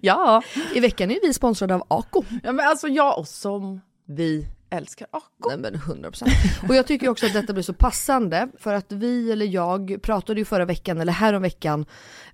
Ja. I veckan är vi sponsrade av Ako. ja, men alltså jag och som vi älskar Ako. Nej men 100%. Och jag tycker också att detta blir så passande för att vi eller jag pratade ju förra veckan eller härom veckan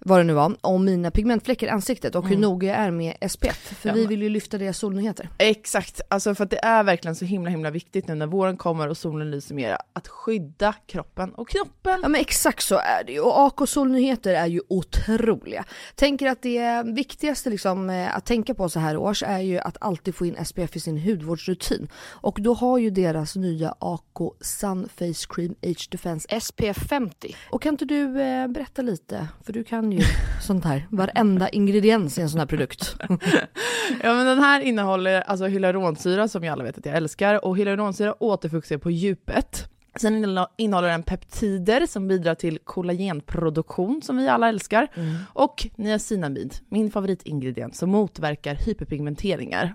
vad det nu var om mina pigmentfläckar i ansiktet och hur noga jag är med SPF. För Ja, vi vill ju lyfta deras solnyheter. Exakt, alltså för att det är verkligen så himla himla viktigt nu när våren kommer och solen lyser mer att skydda kroppen och knoppen. Ja men exakt så är det ju och AK solnyheter är ju otroliga. Tänker att det viktigaste liksom eh, att tänka på så här års är ju att alltid få in SPF i sin hudvårdsrutin. Och då har ju deras nya AK Sun Face Cream Age Defense SPF 50. Och kan inte du eh, berätta lite, för du kan ju sånt här, varenda ingrediens i en sån här produkt. Ja men den här innehåller alltså hyaluronsyra som jag alla vet att jag älskar och hyaluronsyra återfuktar på djupet. Sen innehå- innehåller den peptider som bidrar till kollagenproduktion som vi alla älskar. Och niacinamid, min favoritingrediens som motverkar hyperpigmenteringar.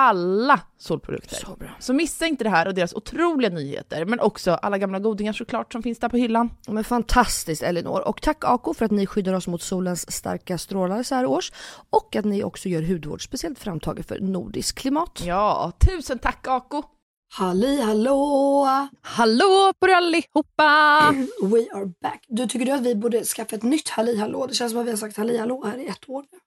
Alla solprodukter. Så bra. Så missa inte det här och deras otroliga nyheter, men också alla gamla godingar såklart som finns där på hyllan. Men fantastiskt Elinor. Och tack Ako för att ni skyddar oss mot solens starka strålar så här års. Och att ni också gör hudvård speciellt framtaget för nordisk klimat. Ja, tusen tack Ako! Halli hallå! Hallå på er allihopa! We are back. Du tycker du att vi borde skaffa ett nytt Halli hallå? Det känns som att vi har sagt Halli hallå här i ett år nu.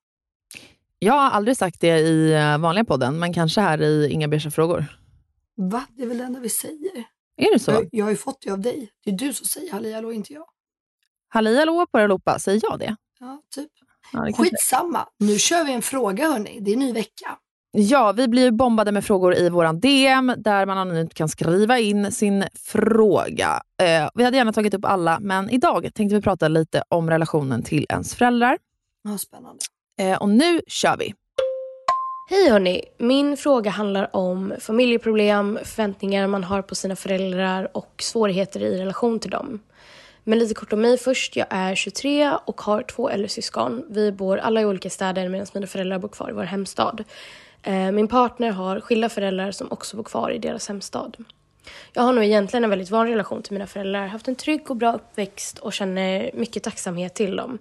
Jag har aldrig sagt det i eh, vanliga podden, men kanske här i Inga beiga frågor. Va? Det är väl det enda vi säger? Är det så? Jag, jag har ju fått det av dig. Det är du som säger Halli hallå, inte jag. Halli hallå på er allihopa, säger jag det? Ja, typ. Ja, det Skitsamma. Nu kör vi en fråga hörni. Det är ny vecka. Ja, vi blir bombade med frågor i våran DM där man anonymt kan skriva in sin fråga. Eh, vi hade gärna tagit upp alla, men idag tänkte vi prata lite om relationen till ens föräldrar. Ja, spännande. Eh, och nu kör vi! Hej hörni! Min fråga handlar om familjeproblem, förväntningar man har på sina föräldrar och svårigheter i relation till dem. Men lite kort om mig först. Jag är 23 och har två äldre syskon. Vi bor alla i olika städer medan mina föräldrar bor kvar i vår hemstad. Eh, min partner har skilda föräldrar som också bor kvar i deras hemstad. Jag har nog egentligen en väldigt van relation till mina föräldrar, haft en trygg och bra uppväxt och känner mycket tacksamhet till dem.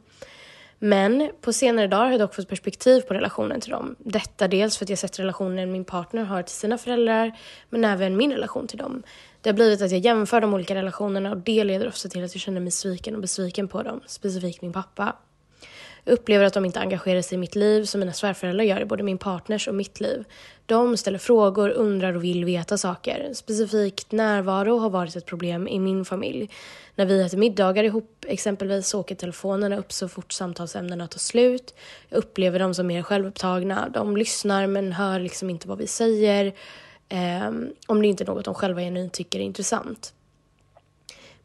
Men på senare dagar har jag dock fått perspektiv på relationen till dem. Detta dels för att jag sett relationen min partner har till sina föräldrar, men även min relation till dem. Det har blivit att jag jämför de olika relationerna och det leder ofta till att jag känner mig sviken och besviken på dem, specifikt min pappa. Jag upplever att de inte engagerar sig i mitt liv som mina svärföräldrar gör i både min partners och mitt liv. De ställer frågor, undrar och vill veta saker. Specifikt närvaro har varit ett problem i min familj. När vi äter middagar ihop exempelvis så åker telefonerna upp så fort samtalsämnena tar slut. Jag upplever dem som mer självupptagna. De lyssnar men hör liksom inte vad vi säger. Eh, om det inte är något de själva genuint tycker är intressant.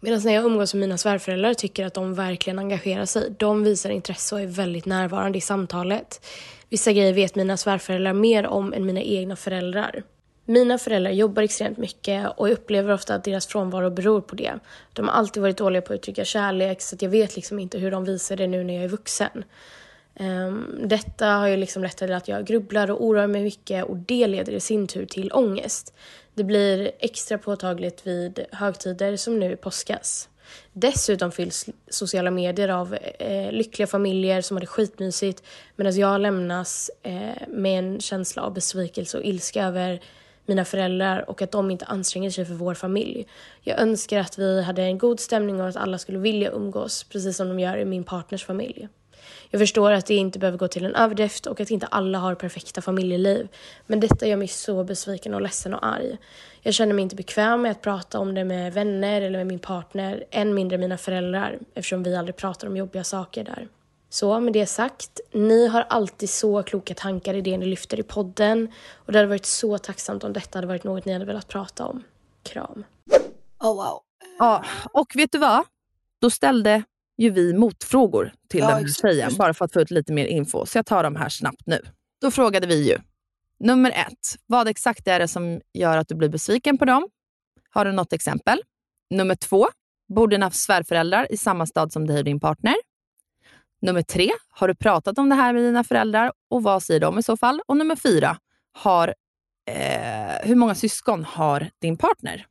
Medan när jag umgås med mina svärföräldrar tycker att de verkligen engagerar sig. De visar intresse och är väldigt närvarande i samtalet. Vissa grejer vet mina svärföräldrar mer om än mina egna föräldrar. Mina föräldrar jobbar extremt mycket och jag upplever ofta att deras frånvaro beror på det. De har alltid varit dåliga på att uttrycka kärlek så jag vet liksom inte hur de visar det nu när jag är vuxen. Um, detta har ju liksom lett till att jag grubblar och oroar mig mycket och det leder i sin tur till ångest. Det blir extra påtagligt vid högtider som nu i påskas. Dessutom fylls sociala medier av eh, lyckliga familjer som har det skitmysigt medan jag lämnas eh, med en känsla av besvikelse och ilska över mina föräldrar och att de inte anstränger sig för vår familj. Jag önskar att vi hade en god stämning och att alla skulle vilja umgås precis som de gör i min partners familj. Jag förstår att det inte behöver gå till en överdrift och att inte alla har perfekta familjeliv. Men detta gör mig så besviken och ledsen och arg. Jag känner mig inte bekväm med att prata om det med vänner eller med min partner, än mindre mina föräldrar, eftersom vi aldrig pratar om jobbiga saker där. Så med det sagt, ni har alltid så kloka tankar i det ni lyfter i podden och det hade varit så tacksamt om detta hade varit något ni hade velat prata om. Kram. Oh wow. Ja, och vet du vad? Då ställde ju vi motfrågor till Ja, den här tjejen, bara för att få ut lite mer info. Så jag tar dem här snabbt nu. Då frågade vi ju, nummer ett, vad exakt är det som gör att du blir besviken på dem? Har du något exempel? Nummer två, bor dina svärföräldrar i samma stad som dig och din partner? Nummer tre, har du pratat om det här med dina föräldrar och vad säger de i så fall? Och nummer fyra, har, eh, hur många syskon har din partner?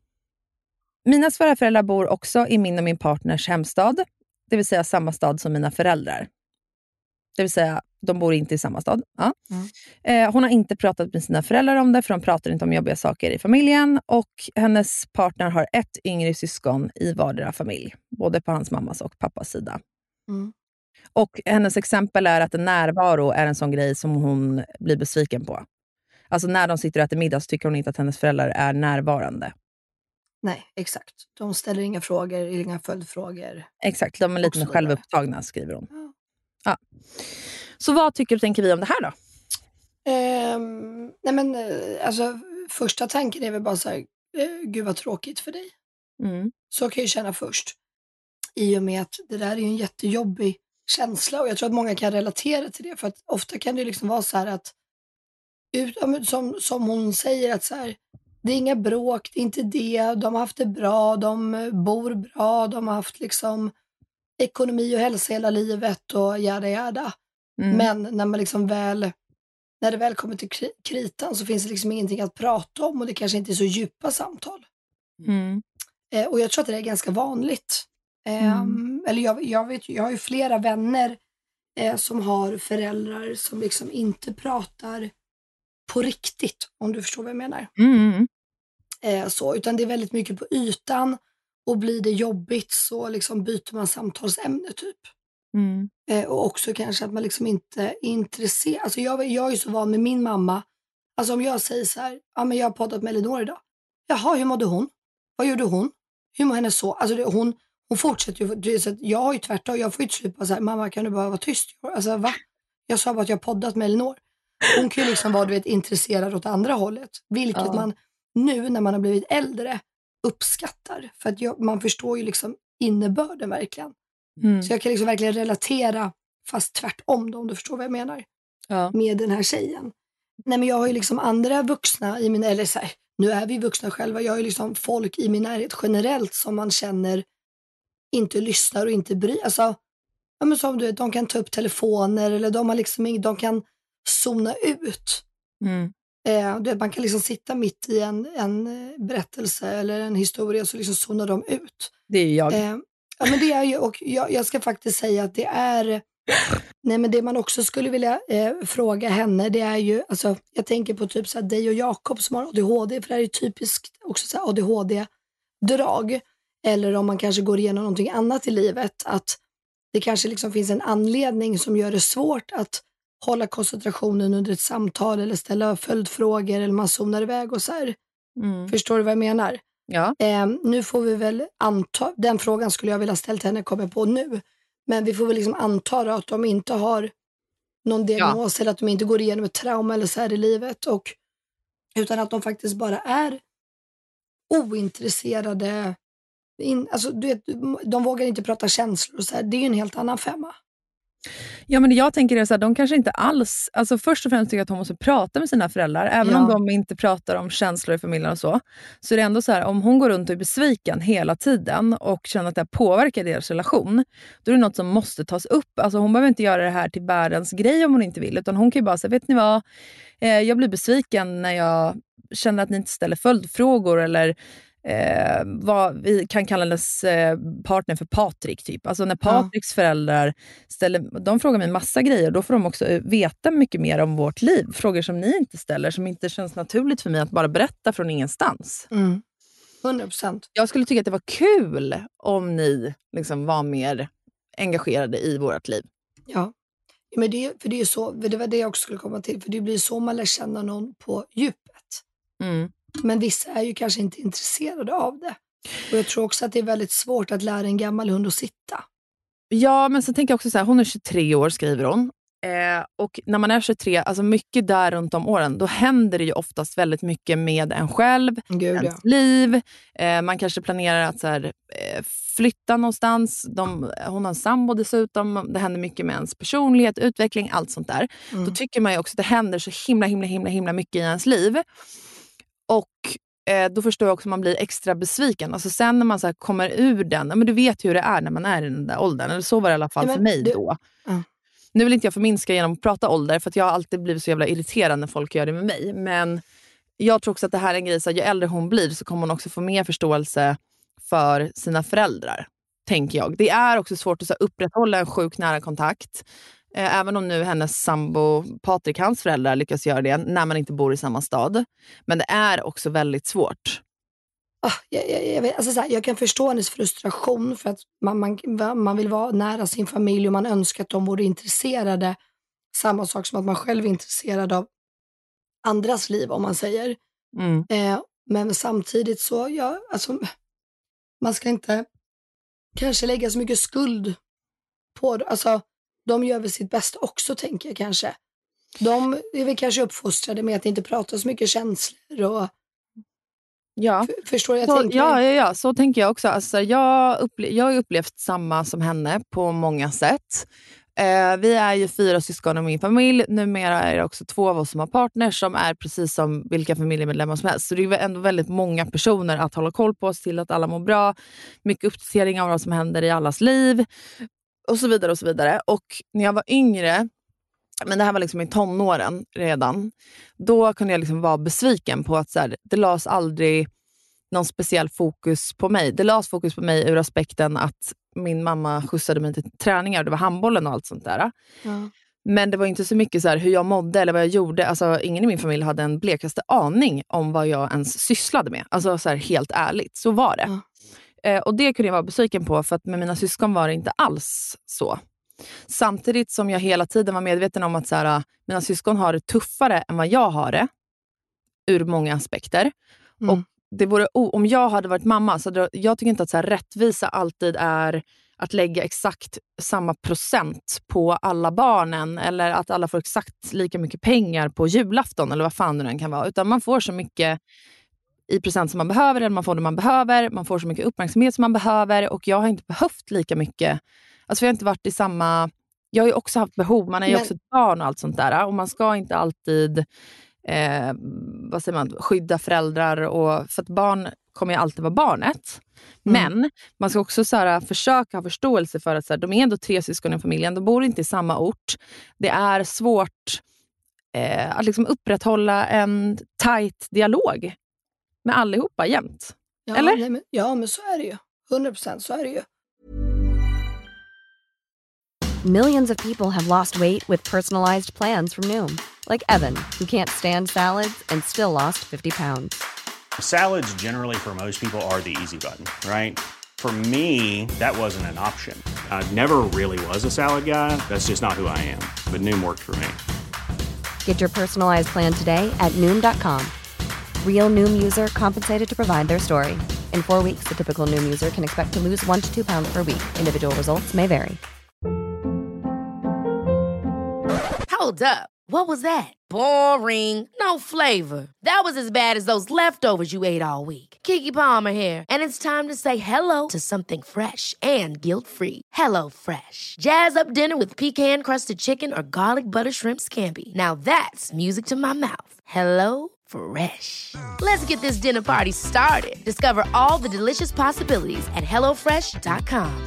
Mina svärföräldrar bor också i min och min partners hemstad, det vill säga samma stad som mina föräldrar. Det vill säga, de bor inte i samma stad. Ja. Eh, hon har inte pratat med sina föräldrar om det, för de pratar inte om jobbiga saker i familjen. Och hennes partner har ett yngre syskon i vardera familj, både på hans mammas och pappas sida. Mm. Och hennes exempel är att en närvaro är en sån grej som hon blir besviken på. Alltså när de sitter och äter middag så tycker hon inte att hennes föräldrar är närvarande. Nej, exakt. De ställer inga frågor, inga följdfrågor. Exakt, de är lite mer självupptagna skriver hon. Ja. Ja. Så vad tycker och tänker vi om det här då? Ehm, nej men eh, alltså första tanken är väl bara så här, eh, gud vad tråkigt för dig. Mm. Så kan jag känna först. I och med att det där är en jättejobbig känsla och jag tror att många kan relatera till det. För att ofta kan det liksom vara så här att, ut, som, som hon säger, att så här, det är inga bråk, det är inte det, de har haft det bra, de eh, bor bra, de har haft liksom ekonomi och hälsa hela livet och jada jada. Mm. Men när man liksom väl när det väl kommer till kri- kritan så finns det liksom ingenting att prata om och det kanske inte är så djupa samtal. Mm. Eh, och jag tror att det är ganska vanligt. Ehm, Eller jag, jag, vet, jag har ju flera vänner eh, som har föräldrar som liksom inte pratar på riktigt, om du förstår vad jag menar. Mm. Eh, så, utan det är väldigt mycket på ytan och blir det jobbigt så liksom byter man samtalsämne typ. Mm. Eh, och också kanske att man liksom inte är intresserad. Alltså jag, jag är så van med min mamma. Alltså om jag säger så här, ja men jag har poddat med Elinor idag. Jaha, hur mådde hon? Vad gjorde hon? Hur mår hennes så? Alltså det, hon, hon fortsätter ju, du vet, så att jag har ju tvärtom, jag får ju slut bara så här, mamma kan du bara vara tyst? Alltså va? Jag sa bara att jag har poddat med Elinor. Hon kan ju liksom vara du vet, intresserad åt andra hållet. Vilket Ja. man nu när man har blivit äldre uppskattar. För att jag, man förstår ju liksom innebörden verkligen. Mm. Så jag kan liksom verkligen relatera, fast tvärtom då, om du förstår vad jag menar, Ja. med den här tjejen. Nej men jag har ju liksom andra vuxna i min, eller så här, nu är vi vuxna själva, jag har ju liksom folk i min närhet generellt som man känner inte lyssnar och inte bryr alltså, ja men som du vet, de kan ta upp telefoner eller de har liksom de kan zona ut. Mm. Eh, du vet, man kan liksom sitta mitt i en, en eh, berättelse eller en historia så liksom zonar de ut. Det är jag. Eh, ja, men det är ju, och jag, jag ska faktiskt säga att det är, nej men det man också skulle vilja eh, fråga henne, det är ju, alltså jag tänker på typ så här, dig och Jakob som har ADHD, för det här är typiskt också ADHD-drag. Eller om man kanske går igenom någonting annat i livet, att det kanske liksom finns en anledning som gör det svårt att hålla koncentrationen under ett samtal eller ställa följdfrågor eller man zonar iväg och så här. Mm. Förstår du vad jag menar? Ja. Eh, nu får vi väl anta, den frågan skulle jag vilja ställa till henne, kommer jag på nu. Men vi får väl liksom anta att de inte har någon diagnos eller att de inte går igenom ett trauma eller så här i livet. Och, utan att de faktiskt bara är ointresserade. In, alltså, du vet, de vågar inte prata känslor och så här. Det är ju en helt annan femma. Ja, men jag tänker så här, de kanske inte alls... Alltså först och främst tycker jag att hon måste prata med sina föräldrar. Även Ja. om de inte pratar om känslor i familjen och så. Så är det ändå så här, om hon går runt och är besviken hela tiden och känner att det påverkar deras relation. Då är det något som måste tas upp. Alltså hon behöver inte göra det här till världens grej om hon inte vill. Utan hon kan ju bara säga, vet ni vad? Eh, jag blir besviken när jag känner att ni inte ställer följdfrågor eller eh, vad vi kan kalla hennes eh, partner för Patrik. Typ. Alltså när Patriks föräldrar ställer, de frågar mig massa grejer. Då får de också eh, veta mycket mer om vårt liv. Frågor som ni inte ställer, som inte känns naturligt för mig att bara berätta från ingenstans. 100 procent. Jag skulle tycka att det var kul om ni liksom var mer engagerade i vårt liv. Ja. Ja, Men det, för det, är så, för det var det jag också skulle komma till. För det blir så man lär känna någon på djupet. Mm. Men vissa är ju kanske inte intresserade av det. Och jag tror också att det är väldigt svårt att lära en gammal hund att sitta. Ja, men så tänker jag också så här, hon är 23 år skriver hon. Eh, och när man är 23, alltså mycket där runt om åren, då händer det ju oftast väldigt mycket med en själv, Gud, ens ja. liv. Eh, man kanske planerar att så här, eh, flytta någonstans. De, hon har en sambo dessutom. Det händer mycket med ens personlighet, utveckling, allt sånt där. Mm. Då tycker man ju också att det händer så himla, himla, himla, himla mycket i ens liv. Och eh, då förstår jag också att man blir extra besviken. Alltså sen när man så kommer ur den, men du vet ju hur det är när man är i den där åldern. Eller så var det i alla fall men för mig du- då. Ja. Nu vill inte jag förminska genom att prata ålder, för att jag har alltid blivit så jävla irriterad när folk gör det med mig. Men jag tror också att det här är en grej, så här, ju äldre hon blir så kommer hon också få mer förståelse för sina föräldrar. Tänker jag. Det är också svårt att så här, upprätthålla en sjuk nära kontakt. Eh, även om nu hennes sambo Patrik, hans föräldrar, lyckas göra det när man inte bor i samma stad. Men det är också väldigt svårt. Ah, jag, jag, jag, vet, alltså så här, jag kan förstå hennes frustration för att man, man, man vill vara nära sin familj och man önskar att de vore intresserade. Samma sak som att man själv är intresserad av andras liv om man säger. Mm. Eh, men samtidigt så, ja, alltså, man ska inte kanske lägga så mycket skuld på. Alltså, de gör väl sitt bästa också tänker jag kanske. De är väl kanske uppfostrade med att inte prata så mycket känslor och Ja. förstår jag Så, tänker? ja, ja, ja, så tänker jag också. Alltså, jag, upple- jag har upplevt samma som henne på många sätt. Eh, vi är ju fyra syskon i min familj. Numera är det också två av oss som har partners som är precis som vilka familjemedlemmar som helst. Så det är ändå väldigt många personer att hålla koll på, se till att alla mår bra. Mycket uppdatering av vad som händer i allas liv och så vidare. och så vidare. Och när jag var yngre, men det här var liksom i tonåren redan, då kunde jag liksom vara besviken på att så här, det lades aldrig någon speciell fokus på mig. Det lades fokus på mig ur aspekten att min mamma skjutsade mig till träningar. Det var handbollen och allt sånt där. Ja. Men det var inte så mycket så hur jag mådde eller vad jag gjorde. Alltså, ingen i min familj hade en blekaste aning om vad jag ens sysslade med. Alltså så här, helt ärligt, så var det. Eh, och Det kunde jag vara besviken på för att med mina syskon var det inte alls så. Samtidigt som jag hela tiden var medveten om att så här, mina syskon har det tuffare än vad jag har det. Ur många aspekter. Mm. Och det vore, om jag hade varit mamma, så hade, jag- jag tycker inte att så här, rättvisa alltid är att lägga exakt samma procent på alla barnen eller att alla får exakt lika mycket pengar på julafton eller vad fan det än kan vara. Utan man får så mycket i present som man behöver, eller man får det man behöver, man får så mycket uppmärksamhet som man behöver och jag har inte behövt lika mycket. Alltså vi har inte varit i samma... Jag har ju också haft behov, man är ju Men- också ett barn och allt sånt där och man ska inte alltid eh, vad säger man, skydda föräldrar. Och, för att barn kommer ju alltid vara barnet. Men man ska också så här, försöka ha förståelse för att så här, de är ändå tre syskon i familjen. De bor inte i samma ort. Det är svårt eh, att liksom upprätthålla en tight dialog med allihopa jämt. Ja, Eller? Nej, men, ja, men så är det ju. 100 procent, så är det ju. Millions of people have lost weight with personalized plans from Noom, like Evan, who can't stand salads and still lost 50 pounds. Salads, generally, for most people, are the easy button, right? For me, that wasn't an option. I never really was a salad guy. That's just not who I am. But Noom worked for me. Get your personalized plan today at Noom.com. Real Noom user compensated to provide their story. In four weeks, the typical Noom user can expect to lose one to two pounds per week. Individual results may vary. Hold up. What was that? Boring. No flavor. That was as bad as those leftovers you ate all week. Kiki Palmer here, and it's time to say hello to something fresh and guilt-free. Hello Fresh. Jazz up dinner with pecan-crusted chicken or garlic butter shrimp scampi. Now that's music to my mouth. Hello Fresh. Let's get this dinner party started. Discover all the delicious possibilities at hellofresh.com.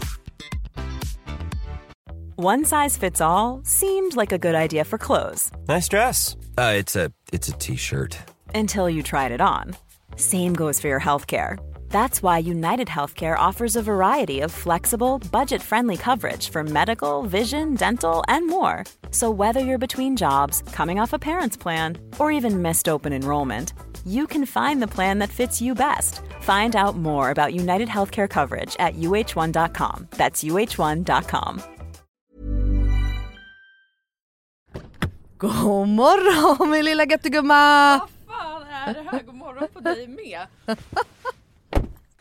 One size fits all seemed like a good idea for clothes Nice dress. Uh, it's a it's a t-shirt. until you tried it on. Same goes for your healthcare. That's why United Healthcare offers a variety of flexible, budget friendly coverage for medical, vision, dental, and more. So, whether you're between jobs, coming off a parent's plan, or even missed open enrollment, you can find the plan that fits you best. Find out more about United Healthcare coverage at uh1.com. That's uh1.com. God morgon min lilla göttegumma! Vad fan är det här? God morgon på dig med.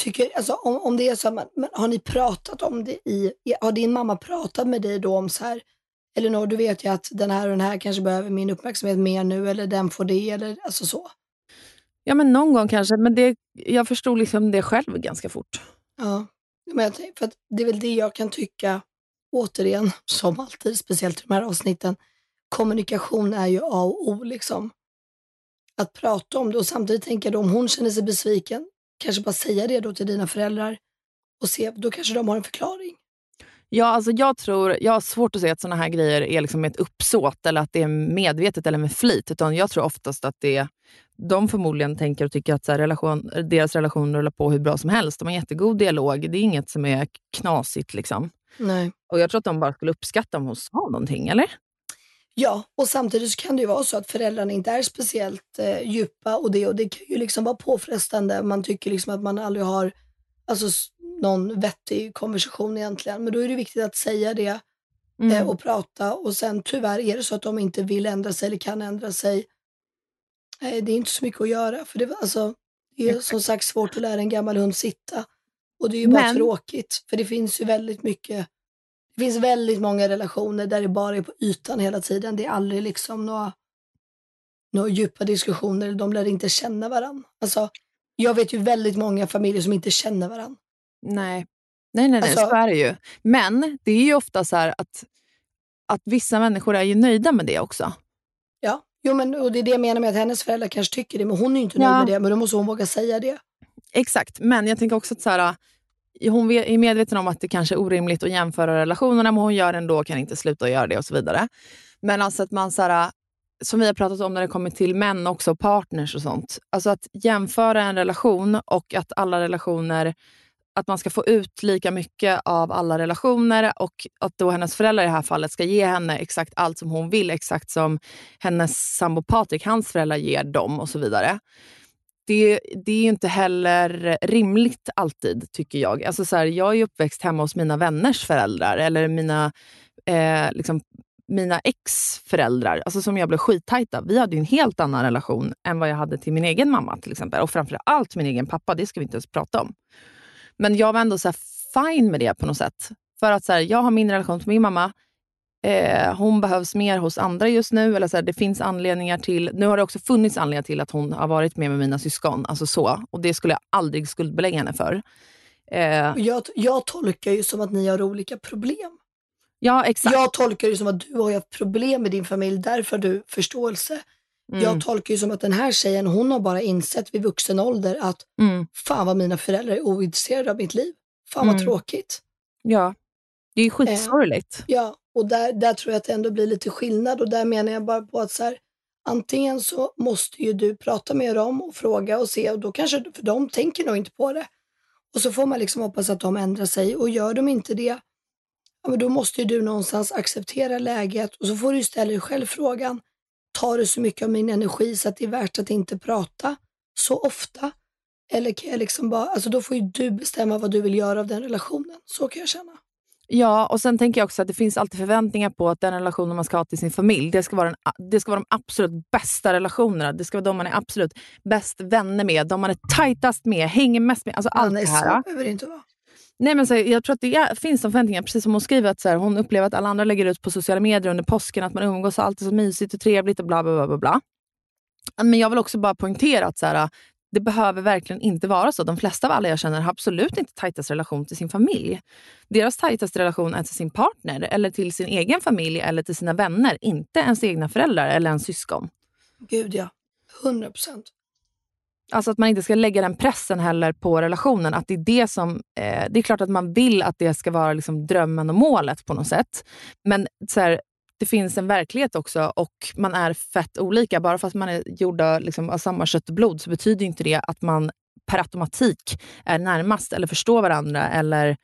tycker, alltså, om, om det är så, men, men har ni pratat om det i, har din mamma pratat med dig då om så här, Elinor du vet ju att den här och den här kanske behöver min uppmärksamhet mer nu eller den får det eller alltså så. Ja, men någon gång kanske. Men det, jag förstod liksom det själv ganska fort. Ja, men jag, för att det är väl det jag kan tycka, återigen, som alltid, speciellt i de här avsnitten, kommunikation är ju A och O liksom. Att prata om det och samtidigt tänker jag då om hon känner sig besviken, kanske bara säga det då till dina föräldrar och se, då kanske de har en förklaring. Ja, alltså jag tror, jag har svårt att säga att såna här grejer är liksom ett uppsåt eller att det är medvetet eller med flit. Utan jag tror oftast att det de förmodligen tänker och tycker att så relation, deras relation rullar på hur bra som helst. De har jättegod dialog. Det är inget som är knasigt. Liksom. Nej. Och jag tror att de bara skulle uppskatta om hon sa någonting, eller? Ja, och samtidigt kan det ju vara så att föräldrarna inte är speciellt eh, djupa och det, och det kan ju liksom vara påfrestande. Man tycker liksom att man aldrig har alltså, någon vettig konversation egentligen. Men då är det viktigt att säga det Mm. eh, och prata och sen tyvärr är det så att de inte vill ändra sig eller kan ändra sig. Eh, det är inte så mycket att göra för det, alltså, det är som sagt svårt att lära en gammal hund sitta. Och det är ju bara Men- tråkigt för det finns ju väldigt mycket det finns väldigt många relationer där det bara är på ytan hela tiden. Det är aldrig liksom några, några djupa diskussioner. De lär inte känna varandra. Alltså, jag vet ju väldigt många familjer som inte känner varandra. Nej. Nej, nej, nej Alltså- så är det ju. Men det är ju ofta så här att, att vissa människor är ju nöjda med det också. Ja, jo, men, och det är det jag menar med att hennes föräldrar kanske tycker det, men hon är ju inte nöjd Ja. med det. Men då måste hon våga säga det. Exakt, men jag tänker också att så här, hon är medveten om att det kanske är orimligt att jämföra relationerna, men hon gör det ändå och kan inte sluta göra det och så vidare. Men alltså att man, så här, som vi har pratat om när det kommer till män också, partners och sånt. Alltså att jämföra en relation och att alla relationer, att man ska få ut lika mycket av alla relationer och att då hennes föräldrar i det här fallet ska ge henne exakt allt som hon vill, exakt som hennes sambo Patrik, hans föräldrar ger dem och så vidare det, det är ju inte heller rimligt alltid, tycker jag. Alltså så här, jag är uppväxt hemma hos mina vänners föräldrar eller mina, eh, liksom, mina ex-föräldrar, alltså som jag blev skittajta. Vi hade ju en helt annan relation än vad jag hade till min egen mamma till exempel. Och framför allt min egen pappa, det ska vi inte ens prata om. Men jag var ändå så här fine med det på något sätt. För att så här, jag har min relation till min mamma. Eh, hon behövs mer hos andra just nu. Eller så här, det finns anledningar till... Nu har det också funnits anledningar till att hon har varit med med mina syskon. Alltså så. Och det skulle jag aldrig skuldbelägga henne för. Eh, jag, jag tolkar ju som att ni har olika problem. ja, exakt. Jag tolkar det som att du har haft problem med din familj, därför har du förståelse. Mm. Jag tolkar ju som att den här tjejen, hon har bara insett vid vuxen ålder att Mm. fan vad mina föräldrar är ointresserade av mitt liv. Fan vad Mm. tråkigt. Ja, det är ju skitsorgligt. Ja, och där, där tror jag att det ändå blir lite skillnad och där menar jag bara på att så här, antingen så måste ju du prata med dem och fråga och se och då kanske, för de tänker nog inte på det. Och så får man liksom hoppas att de ändrar sig och gör de inte det, ja, men då måste ju du någonstans acceptera läget och så får du ju ställa dig själv frågan, tar det så mycket av min energi så att det är värt att inte prata så ofta? Eller kan jag liksom bara, alltså då får ju du bestämma vad du vill göra av den relationen. Så kan jag känna. Ja, och sen tänker jag också att det finns alltid förväntningar på att den relationen man ska ha till sin familj, det ska vara, den, det ska vara de absolut bästa relationerna. Det ska vara de man är absolut bäst vänner med, de man är tajtast med, hänger mest med. Alltså allt nej, det så här. behöver det inte vara. Nej, men så, jag tror att det är, finns de förväntningarna, precis som hon skriver, att så här, hon upplever att alla andra lägger ut på sociala medier under påsken, att man umgås och allt är så mysigt och trevligt och bla bla. bla, bla. Men jag vill också bara poängtera att så här, det behöver verkligen inte vara så. De flesta av alla jag känner har absolut inte tajtast relation till sin familj. Deras tajtaste relation är till sin partner, eller till sin egen familj eller till sina vänner. Inte ens egna föräldrar eller ens syskon. Gud ja, 100 procent. Alltså att man inte ska lägga den pressen heller på relationen. Att det, är det, som, eh, det är klart att man vill att det ska vara liksom drömmen och målet på något sätt. Men så här, det finns en verklighet också och man är fett olika. Bara för att man är gjorda liksom, av samma kött och blod så betyder inte det att man per automatik är närmast eller förstår varandra. eller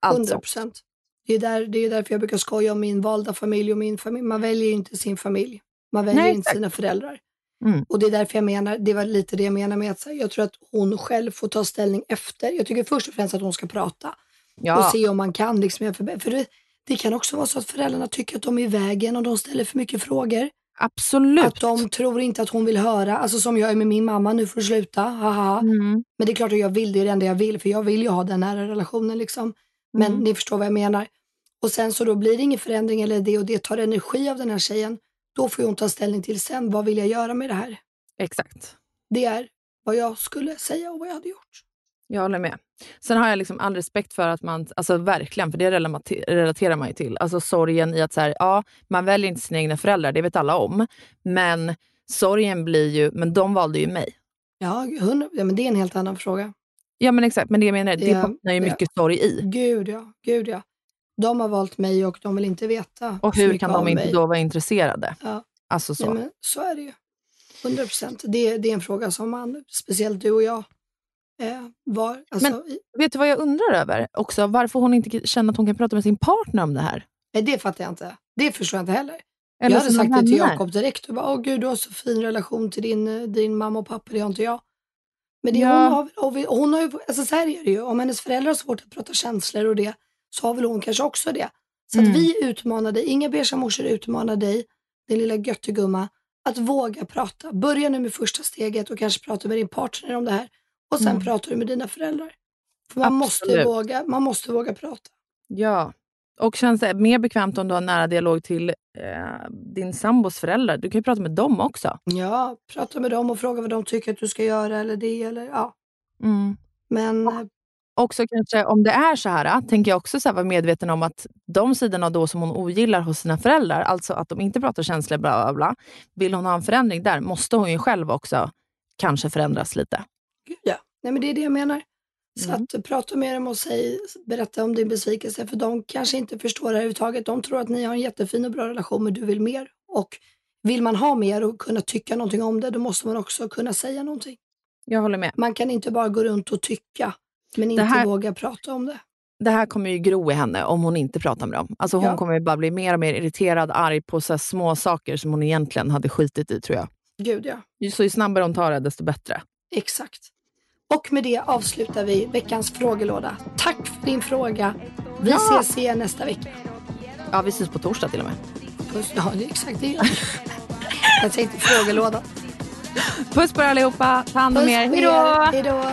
allt 100 sånt. procent. Det är, där, det är därför jag brukar skoja om min valda familj och min familj. Man väljer inte sin familj. Man väljer Nej, inte sina föräldrar. Mm. Och det är därför jag menar, det var lite det jag menar med att här, jag tror att hon själv får ta ställning efter. Jag tycker först och främst att hon ska prata Ja. och se om man kan liksom förbättringar. För det, det kan också vara så att föräldrarna tycker att de är i vägen och de ställer för mycket frågor. Absolut. Att de tror inte att hon vill höra, alltså som jag är med min mamma, nu får du sluta, haha. Mm. Men det är klart att jag vill, det är det enda jag vill, för jag vill ju ha den här relationen liksom. Men Mm. ni förstår vad jag menar. Och sen så då blir det ingen förändring eller det och det tar energi av den här tjejen. Då får hon ta ställning till sen, vad vill jag göra med det här? Exakt. Det är vad jag skulle säga och vad jag hade gjort. Jag håller med. Sen har jag liksom all respekt för att man, alltså verkligen, för det relate- relaterar man ju till. Alltså sorgen i att så här, ja, man väljer inte sina egna föräldrar, det vet alla om. Men sorgen blir ju, men de valde ju mig. Ja, 100, ja men det är en helt annan fråga. Ja men exakt, men det jag menar, det Ja, bottnar ju ja. mycket sorg i. Gud ja, gud ja. De har valt mig och de vill inte veta Och hur kan de inte mig. då vara intresserade? Ja. Alltså så. Nej, men så är det ju. 100 procent. Det, det är en fråga som man, speciellt du och jag, eh, var... Alltså, Men vet du vad jag undrar över också? Varför hon inte känner att hon kan prata med sin partner om det här? nej, det fattar jag inte. Det förstår jag inte heller. Eller jag hade sagt det till. Jakob direkt och bara, åh gud du har så fin relation till din, din mamma och pappa, det har inte jag. Men det, Ja. hon, har, och vi- hon har ju, alltså så här är det ju, om hennes föräldrar har svårt att prata känslor och det, så har väl hon kanske också det. Så Mm. att vi utmanar dig, inga beiga morsor utmanar dig, din lilla göttegumma, att våga prata. Börja nu med första steget och kanske prata med din partner om det här. Och sen Mm. pratar du med dina föräldrar. För man måste, Absolut. våga, man måste våga prata. Ja. Och känns det mer bekvämt om du har nära dialog till eh, din sambos föräldrar? Du kan ju prata med dem också. Ja, prata med dem och fråga vad de tycker att du ska göra eller det eller ja. Mm. Men eh, Också kanske om det är så här, tänker jag också så här, vara medveten om att de sidorna då som hon ogillar hos sina föräldrar, alltså att de inte pratar känslor, bla bla bla. Vill hon ha en förändring där måste hon ju själv också kanske förändras lite. Nej, men det är det jag menar. Så Mm. att prata med dem och säg, berätta om din besvikelse. För de kanske inte förstår det här överhuvudtaget. De tror att ni har en jättefin och bra relation men du vill mer. Och vill man ha mer och kunna tycka någonting om det, då måste man också kunna säga någonting. Jag håller med. Man kan inte bara gå runt och tycka men inte här- våga prata om det. Det här kommer ju gro i henne om hon inte pratar med dem. Alltså hon Ja. kommer bara bli mer och mer irriterad, arg på så små saker som hon egentligen hade skitit i tror jag. Gud ja, Så ju snabbare hon tar det, desto bättre. exakt. Och med det avslutar vi veckans frågelåda. Tack för din fråga. Vi Ja. ses igen nästa vecka. Ja, vi ses på torsdag till och med. Puss. Ja, det är exakt det. gör. Jag tänkte frågelåda. Puss på er allihopa, ta hand om er. Hej då!